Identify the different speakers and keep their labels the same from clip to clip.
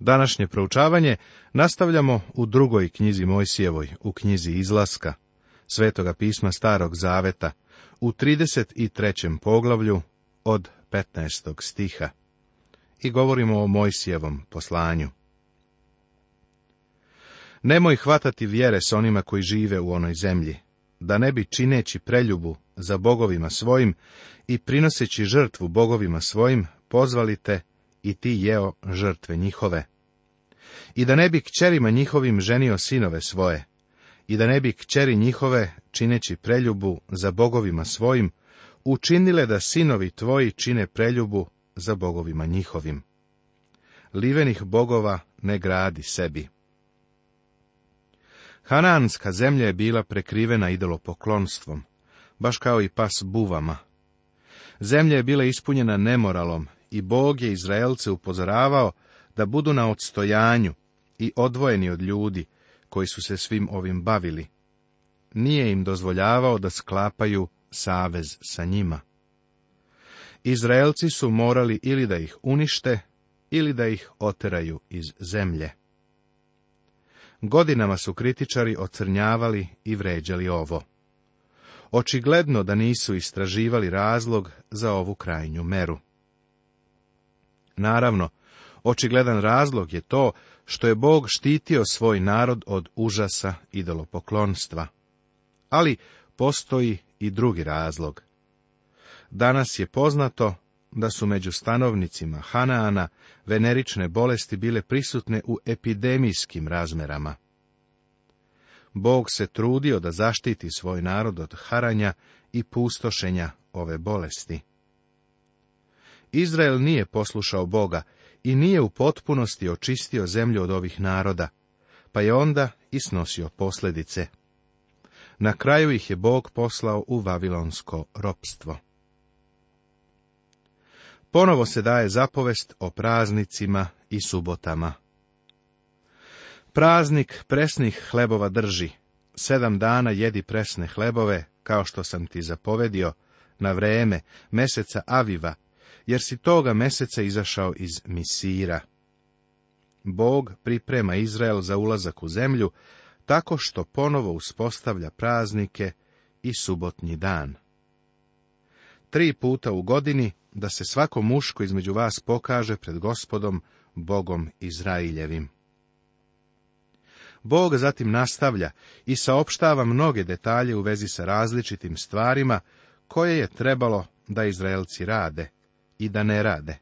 Speaker 1: Današnje proučavanje nastavljamo u drugoj knjizi Mojsijevoj, u knjizi Izlaska, Svetoga pisma Starog Zaveta, u 33. poglavlju od 15. stiha. I govorimo o Mojsijevom poslanju. Nemoj hvatati vjere s onima koji žive u onoj zemlji, da ne bi čineći preljubu za bogovima svojim i prinoseći žrtvu bogovima svojim, pozvali te i ti jeo žrtve njihove. I da ne bi kćerima njihovim ženio sinove svoje, i da ne bi kćeri njihove, čineći preljubu za bogovima svojim, učinile da sinovi tvoji čine preljubu za bogovima njihovim. Livenih bogova ne gradi sebi. Hananska zemlja je bila prekrivena idolopoklonstvom, baš kao i pas buvama. Zemlja je bila ispunjena nemoralom, i Bog je Izraelce upozoravao da budu na odstojanju i odvojeni od ljudi koji su se svim ovim bavili. Nije im dozvoljavao da sklapaju savez sa njima. Izraelci su morali ili da ih unište, ili da ih oteraju iz zemlje. Godinama su kritičari ocrnjavali i vređali ovo. Očigledno da nisu istraživali razlog za ovu krajnju meru. Naravno, očigledan razlog je to što je Bog štitio svoj narod od užasa idolopoklonstva. Ali postoji i drugi razlog. Danas je poznato da su među stanovnicima Hanaana venerične bolesti bile prisutne u epidemijskim razmerama. Bog se trudio da zaštiti svoj narod od haranja i pustošenja ove bolesti. Izrael nije poslušao Boga i nije u potpunosti očistio zemlju od ovih naroda, pa je onda i snosio posledice. Na kraju ih je Bog poslao u vavilonsko ropstvo. Ponovo se daje zapovest o praznicima i subotama. Praznik presnih hlebova drži. Sedam dana jedi presne hlebove, kao što sam ti zapovedio, na vreme, meseca aviva, jer si toga meseca izašao iz Misira. Bog priprema Izrael za ulazak u zemlju, tako što ponovo uspostavlja praznike i subotnji dan. Tri puta u godini, da se svako muško između vas pokaže pred gospodom, Bogom Izrailjevim. Bog zatim nastavlja i saopštava mnoge detalje u vezi sa različitim stvarima koje je trebalo da Izraelci rade, i da ne rade.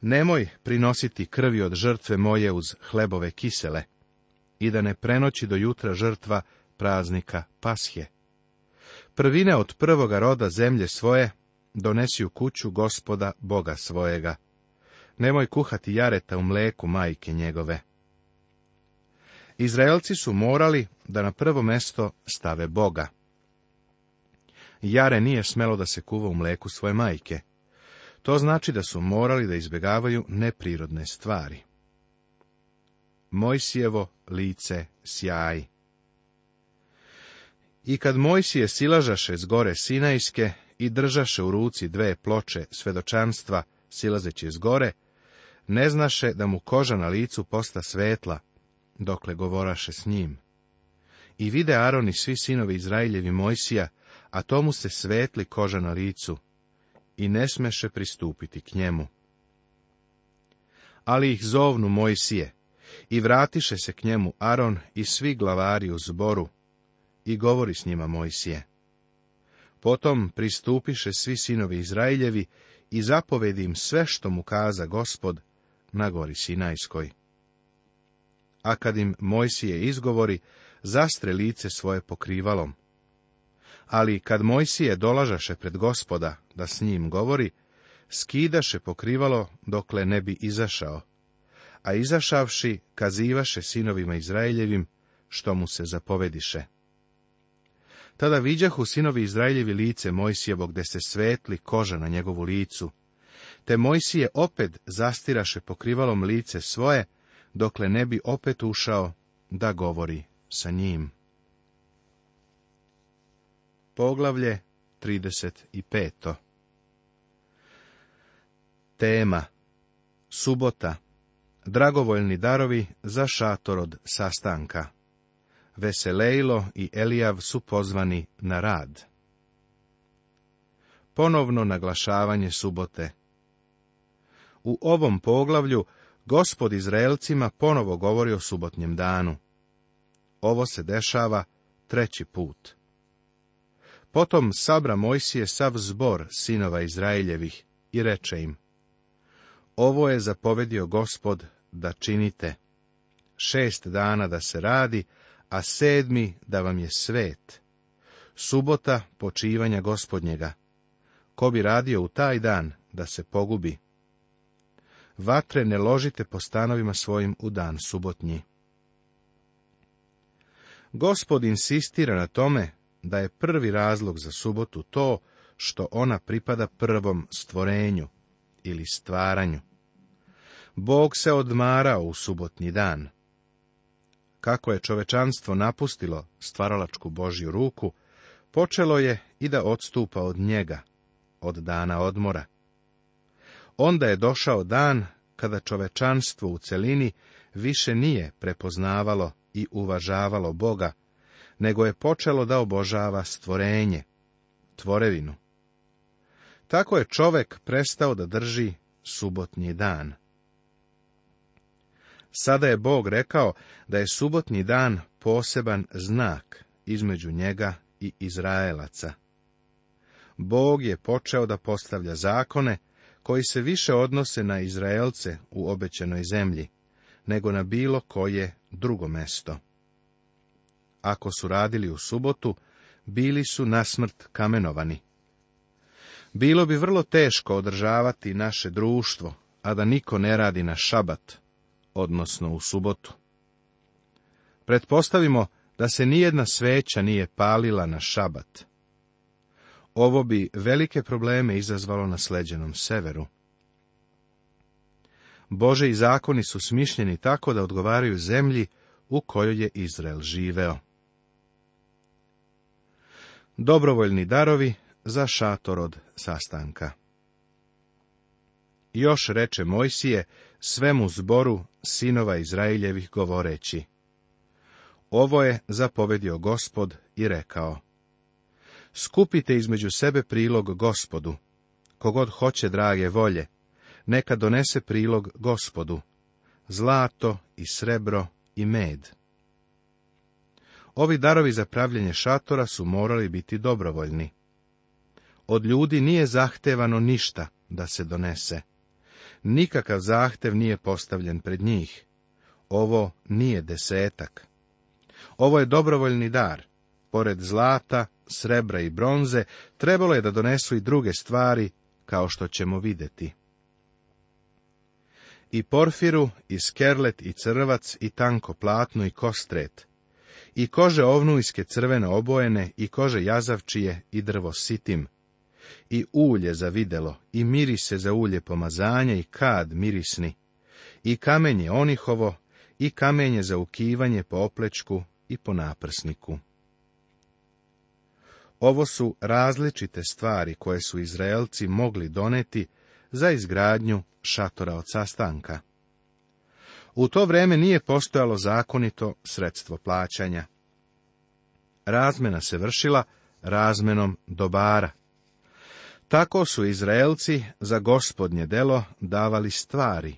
Speaker 1: Nemoj prinositi krvi od žrtve moje uz hlebove kisele i da ne prenoći do jutra žrtva praznika pasje. Prvine od prvoga roda zemlje svoje donesi u kuću gospoda Boga svojega. Nemoj kuhati jareta u mleku majke njegove. Izraelci su morali da na prvo mesto stave Boga. Jare nije smelo da se kuva u mleku svoje majke. To znači da su morali da izbjegavaju neprirodne stvari. Mojsijevo lice sjaj I kad Mojsije silažaše s gore Sinajske i držaše u ruci dve ploče svedočanstva silazeći s gore, ne znaše da mu koža na licu posta svetla, dokle govoraše s njim. I vide Aron i svi sinovi Izraeljevi Mojsija, a tomu se svetli koža na licu, i ne smeše pristupiti k njemu. Ali ih zovnu Mojsije, i vratiše se k njemu Aron i svi glavari u zboru, i govori s njima Mojsije. Potom pristupiše svi sinovi Izraeljevi i zapovedi im sve što mu kaza gospod na gori Sinajskoj. A kad im Mojsije izgovori, zastre lice svoje pokrivalom, ali kad Mojsije dolažaše pred gospoda da s njim govori, skidaše pokrivalo dokle ne bi izašao, a izašavši kazivaše sinovima Izraeljevim što mu se zapovediše. Tada viđahu sinovi Izraeljevi lice Mojsijevog, gde se svetli koža na njegovu licu. Te Mojsije opet zastiraše pokrivalom lice svoje, dokle ne bi opet ušao da govori sa njim. Poglavlje 35. Tema Subota Dragovoljni darovi za šator od sastanka. Veselejlo i Elijav su pozvani na rad. Ponovno naglašavanje subote. U ovom poglavlju gospod Izraelcima ponovo govori o subotnjem danu. Ovo se dešava treći put. Potom sabra Mojsije sav zbor sinova Izraeljevih i reče im, Ovo je zapovedio gospod da činite, šest dana da se radi, a sedmi da vam je svet. Subota počivanja gospodnjega. Ko bi radio u taj dan, da se pogubi. Vatre ne ložite po stanovima svojim u dan subotnji. Gospod insistira na tome da je prvi razlog za subotu to što ona pripada prvom stvorenju ili stvaranju. Bog se odmarao u subotni dan. Kako je čovečanstvo napustilo stvaralačku Božju ruku, počelo je i da odstupa od njega, od dana odmora. Onda je došao dan kada čovečanstvo u celini više nije prepoznavalo i uvažavalo Boga nego je počelo da obožava stvorenje, tvorevinu. Tako je čovek prestao da drži subotnji dan. Sada je Bog rekao da je subotnji dan poseban znak između njega i Izraelaca. Bog je počeo da postavlja zakone koji se više odnose na Izraelce u obećanoj zemlji, nego na bilo koje drugo mesto ako su radili u subotu, bili su na smrt kamenovani. Bilo bi vrlo teško održavati naše društvo, a da niko ne radi na šabat, odnosno u subotu. Pretpostavimo da se nijedna sveća nije palila na šabat. Ovo bi velike probleme izazvalo na sleđenom severu. Bože i zakoni su smišljeni tako da odgovaraju zemlji u kojoj je Izrael živeo. Dobrovoljni darovi za šator od sastanka. Još reče Mojsije svemu zboru sinova Izraeljevih govoreći. Ovo je zapovedio gospod i rekao. Skupite između sebe prilog gospodu. Kogod hoće drage volje, neka donese prilog gospodu. Zlato i srebro i med. Ovi darovi za pravljenje šatora su morali biti dobrovoljni. Od ljudi nije zahtevano ništa da se donese. Nikakav zahtev nije postavljen pred njih. Ovo nije desetak. Ovo je dobrovoljni dar. Pored zlata, srebra i bronze, trebalo je da donesu i druge stvari, kao što ćemo vidjeti. I porfiru, i skerlet, i crvac, i tanko platno, i kostret, i kože ovnujske crvene obojene, i kože jazavčije, i drvo sitim. I ulje za videlo, i mirise za ulje pomazanja, i kad mirisni. I kamenje onihovo, i kamenje za ukivanje po oplečku i po naprsniku. Ovo su različite stvari koje su Izraelci mogli doneti za izgradnju šatora od sastanka. U to vreme nije postojalo zakonito sredstvo plaćanja. Razmena se vršila razmenom dobara. Tako su Izraelci za gospodnje delo davali stvari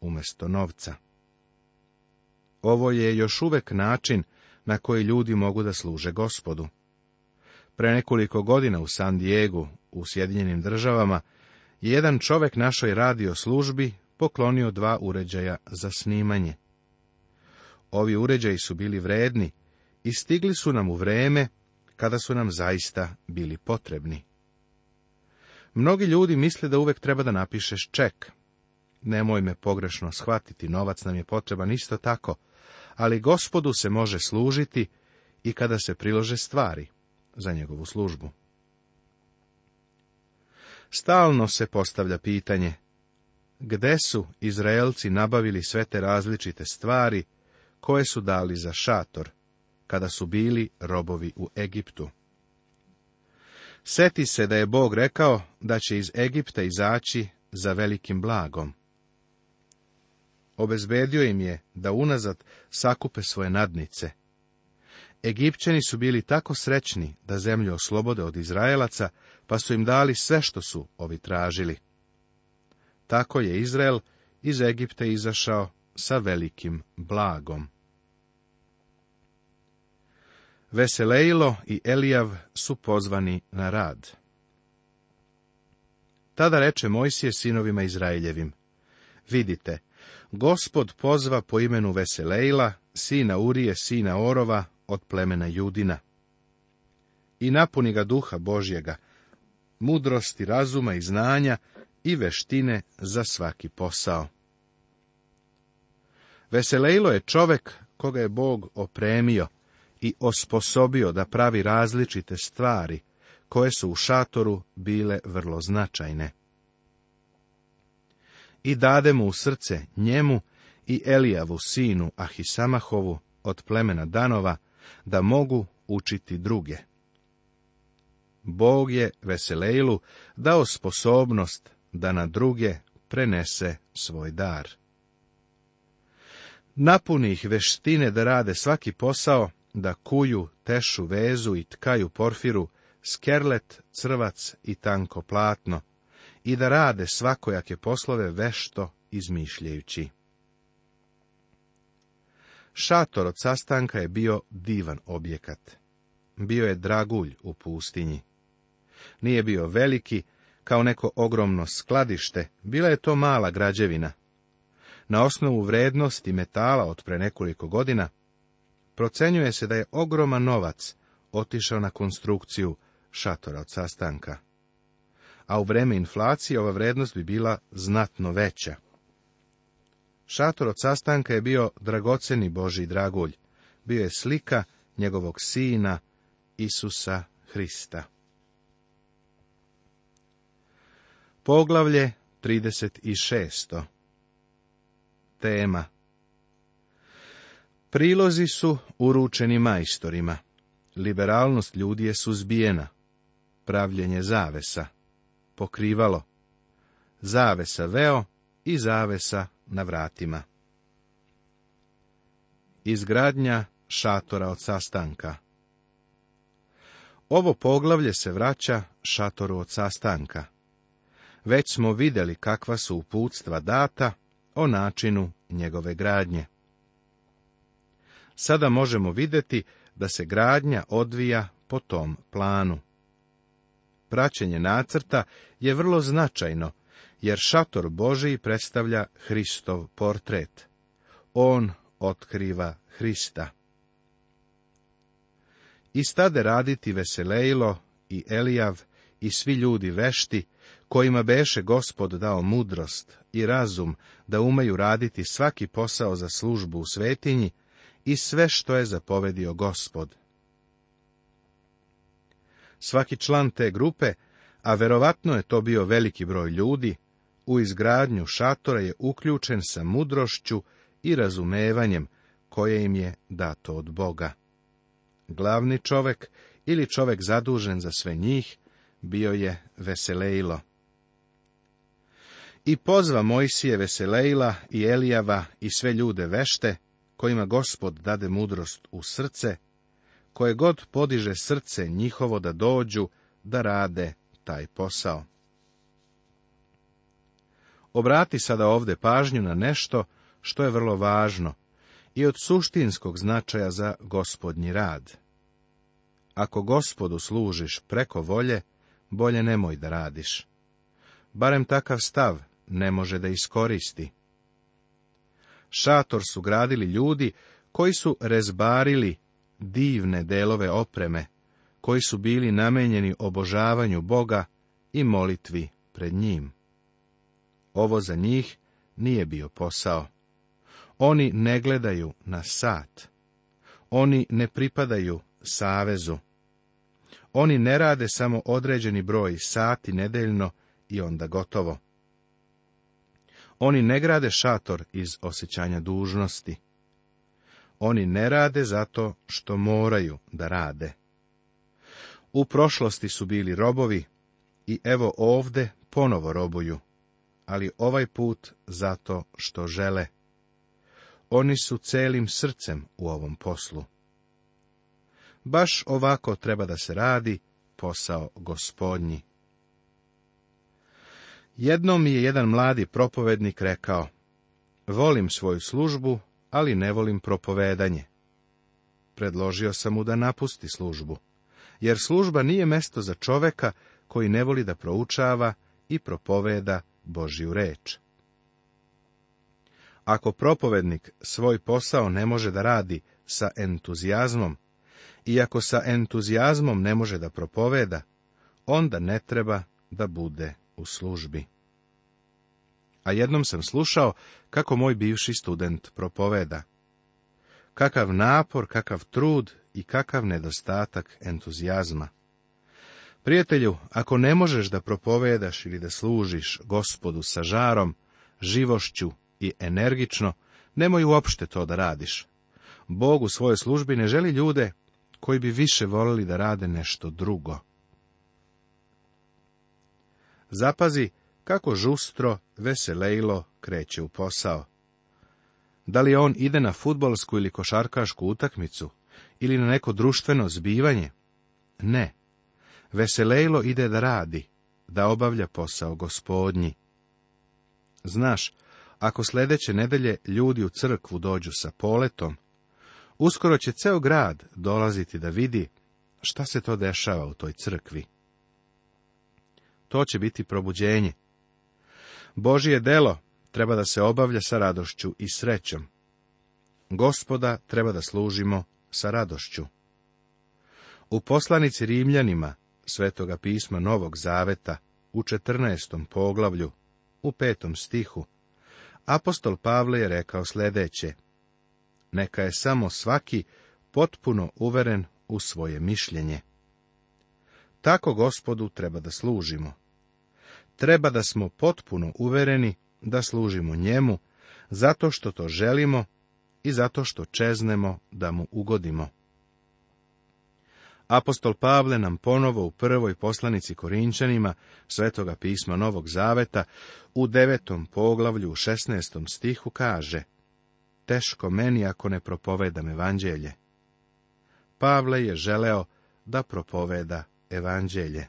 Speaker 1: umjesto novca. Ovo je još uvek način na koji ljudi mogu da služe gospodu. Pre nekoliko godina u San Diegu, u Sjedinjenim državama, jedan čovek našoj radio službi poklonio dva uređaja za snimanje. Ovi uređaji su bili vredni i stigli su nam u vreme kada su nam zaista bili potrebni. Mnogi ljudi misle da uvek treba da napišeš ček. Nemoj me pogrešno shvatiti, novac nam je potreban isto tako, ali gospodu se može služiti i kada se prilože stvari za njegovu službu. Stalno se postavlja pitanje, gde su Izraelci nabavili sve te različite stvari koje su dali za šator, kada su bili robovi u Egiptu. Seti se da je Bog rekao da će iz Egipta izaći za velikim blagom. Obezbedio im je da unazad sakupe svoje nadnice. Egipćani su bili tako srećni da zemlju oslobode od Izraelaca, pa su im dali sve što su ovi tražili. Tako je Izrael iz Egipte izašao sa velikim blagom. Veselejlo i Elijav su pozvani na rad. Tada reče Mojsije sinovima Izraeljevim, vidite, gospod pozva po imenu Veselejla, sina Urije, sina Orova, od plemena Judina. I napuni ga duha Božjega, mudrosti, razuma i znanja, i veštine za svaki posao. Veselejlo je čovek koga je Bog opremio i osposobio da pravi različite stvari, koje su u šatoru bile vrlo značajne. I dade mu u srce njemu i Elijavu sinu Ahisamahovu od plemena Danova, da mogu učiti druge. Bog je Veselejlu dao sposobnost da na druge prenese svoj dar. Napuni ih veštine da rade svaki posao, da kuju, tešu, vezu i tkaju porfiru, skerlet, crvac i tanko platno, i da rade svakojake poslove vešto izmišljajući. Šator od sastanka je bio divan objekat. Bio je dragulj u pustinji. Nije bio veliki, kao neko ogromno skladište, bila je to mala građevina. Na osnovu vrednosti metala od pre nekoliko godina, procenjuje se da je ogroman novac otišao na konstrukciju šatora od sastanka. A u vreme inflacije ova vrednost bi bila znatno veća. Šator od sastanka je bio dragoceni Boži dragulj. Bio je slika njegovog sina Isusa Hrista. Poglavlje 36. Tema Prilozi su uručeni majstorima. Liberalnost ljudi je suzbijena. Pravljenje zavesa. Pokrivalo. Zavesa veo i zavesa na vratima. Izgradnja šatora od sastanka. Ovo poglavlje se vraća šatoru od sastanka. Već smo vidjeli kakva su uputstva data o načinu njegove gradnje. Sada možemo vidjeti da se gradnja odvija po tom planu. Praćenje nacrta je vrlo značajno, jer šator Božiji predstavlja Hristov portret. On otkriva Hrista. I stade raditi Veselejlo i Elijav i svi ljudi vešti, kojima beše gospod dao mudrost i razum da umeju raditi svaki posao za službu u svetinji i sve što je zapovedio gospod. Svaki član te grupe, a verovatno je to bio veliki broj ljudi, u izgradnju šatora je uključen sa mudrošću i razumevanjem koje im je dato od Boga. Glavni čovek ili čovek zadužen za sve njih bio je Veselejlo. I pozva Mojsijeve veseleila i Elijava i sve ljude vešte, kojima gospod dade mudrost u srce, koje god podiže srce njihovo da dođu, da rade taj posao. Obrati sada ovde pažnju na nešto što je vrlo važno i od suštinskog značaja za gospodnji rad. Ako gospodu služiš preko volje, bolje nemoj da radiš. Barem takav stav ne može da iskoristi. Šator su gradili ljudi koji su rezbarili divne delove opreme, koji su bili namenjeni obožavanju Boga i molitvi pred njim. Ovo za njih nije bio posao. Oni ne gledaju na sat. Oni ne pripadaju savezu. Oni ne rade samo određeni broj sati nedeljno i onda gotovo. Oni ne grade šator iz osjećanja dužnosti. Oni ne rade zato što moraju da rade. U prošlosti su bili robovi i evo ovde ponovo robuju, ali ovaj put zato što žele. Oni su celim srcem u ovom poslu. Baš ovako treba da se radi posao gospodnji. Jednom mi je jedan mladi propovednik rekao, volim svoju službu, ali ne volim propovedanje. Predložio sam mu da napusti službu, jer služba nije mesto za čoveka koji ne voli da proučava i propoveda Božju reč. Ako propovednik svoj posao ne može da radi sa entuzijazmom, i ako sa entuzijazmom ne može da propoveda, onda ne treba da bude u službi. A jednom sam slušao kako moj bivši student propoveda. Kakav napor, kakav trud i kakav nedostatak entuzijazma. Prijatelju, ako ne možeš da propovedaš ili da služiš gospodu sa žarom, živošću i energično, nemoj uopšte to da radiš. Bog u svojoj službi ne želi ljude koji bi više volili da rade nešto drugo. Zapazi kako žustro veselejlo kreće u posao. Da li on ide na futbolsku ili košarkašku utakmicu, ili na neko društveno zbivanje? Ne. Veselejlo ide da radi, da obavlja posao gospodnji. Znaš, ako sljedeće nedelje ljudi u crkvu dođu sa poletom, uskoro će ceo grad dolaziti da vidi šta se to dešava u toj crkvi to će biti probuđenje. Božje delo treba da se obavlja sa radošću i srećom. Gospoda treba da služimo sa radošću. U poslanici Rimljanima, svetoga pisma Novog Zaveta, u 14. poglavlju, u petom stihu, apostol Pavle je rekao sljedeće. Neka je samo svaki potpuno uveren u svoje mišljenje. Tako gospodu treba da služimo treba da smo potpuno uvereni da služimo njemu, zato što to želimo i zato što čeznemo da mu ugodimo. Apostol Pavle nam ponovo u prvoj poslanici Korinčanima Svetoga pisma Novog Zaveta u devetom poglavlju u šestnestom stihu kaže Teško meni ako ne propovedam evanđelje. Pavle je želeo da propoveda evanđelje.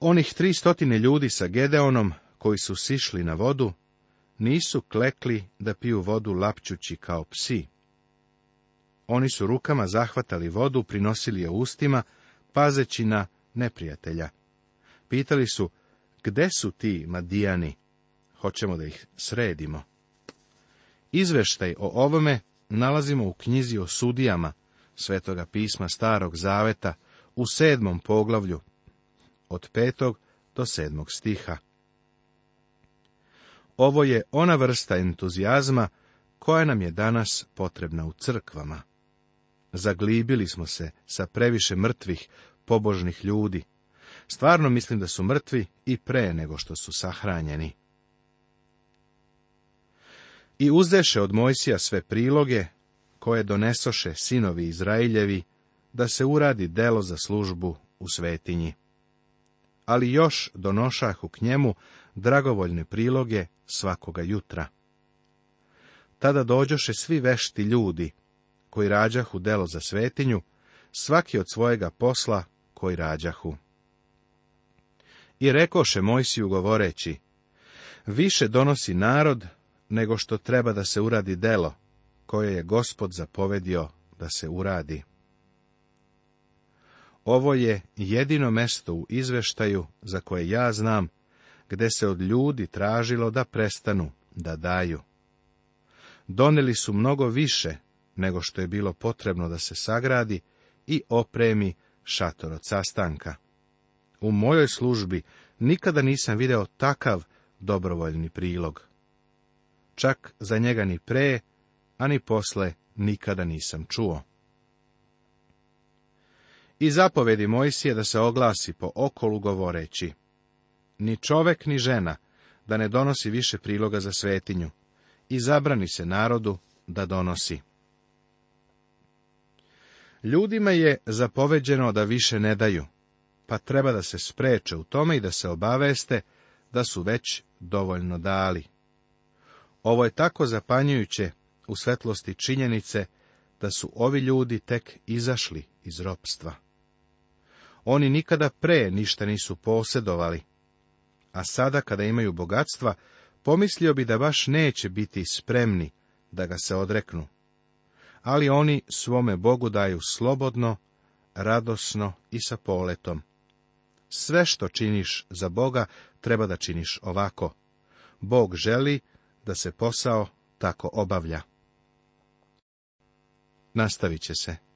Speaker 1: Onih tri stotine ljudi sa Gedeonom, koji su sišli na vodu, nisu klekli da piju vodu lapćući kao psi. Oni su rukama zahvatali vodu, prinosili je ustima, pazeći na neprijatelja. Pitali su, gde su ti madijani? Hoćemo da ih sredimo. Izveštaj o ovome nalazimo u knjizi o sudijama Svetoga pisma Starog Zaveta u sedmom poglavlju, od petog do sedmog stiha. Ovo je ona vrsta entuzijazma koja nam je danas potrebna u crkvama. Zaglibili smo se sa previše mrtvih, pobožnih ljudi. Stvarno mislim da su mrtvi i pre nego što su sahranjeni. I uzdeše od Mojsija sve priloge, koje donesoše sinovi Izrailjevi, da se uradi delo za službu u svetinji ali još donošahu u njemu dragovoljne priloge svakoga jutra. Tada dođoše svi vešti ljudi, koji rađahu delo za svetinju, svaki od svojega posla koji rađahu. I rekoše Mojsiju govoreći, više donosi narod nego što treba da se uradi delo, koje je gospod zapovedio da se uradi. Ovo je jedino mesto u izveštaju za koje ja znam, gde se od ljudi tražilo da prestanu da daju. Doneli su mnogo više nego što je bilo potrebno da se sagradi i opremi šator od sastanka. U mojoj službi nikada nisam video takav dobrovoljni prilog. Čak za njega ni pre, ani posle nikada nisam čuo i zapovedi Mojsije da se oglasi po okolu govoreći. Ni čovek ni žena da ne donosi više priloga za svetinju i zabrani se narodu da donosi. Ljudima je zapoveđeno da više ne daju, pa treba da se spreče u tome i da se obaveste da su već dovoljno dali. Ovo je tako zapanjujuće u svetlosti činjenice da su ovi ljudi tek izašli iz ropstva. Oni nikada pre ništa nisu posjedovali. A sada, kada imaju bogatstva, pomislio bi da baš neće biti spremni da ga se odreknu. Ali oni svome Bogu daju slobodno, radosno i sa poletom. Sve što činiš za Boga treba da činiš ovako. Bog želi da se posao tako obavlja. Nastavit će se.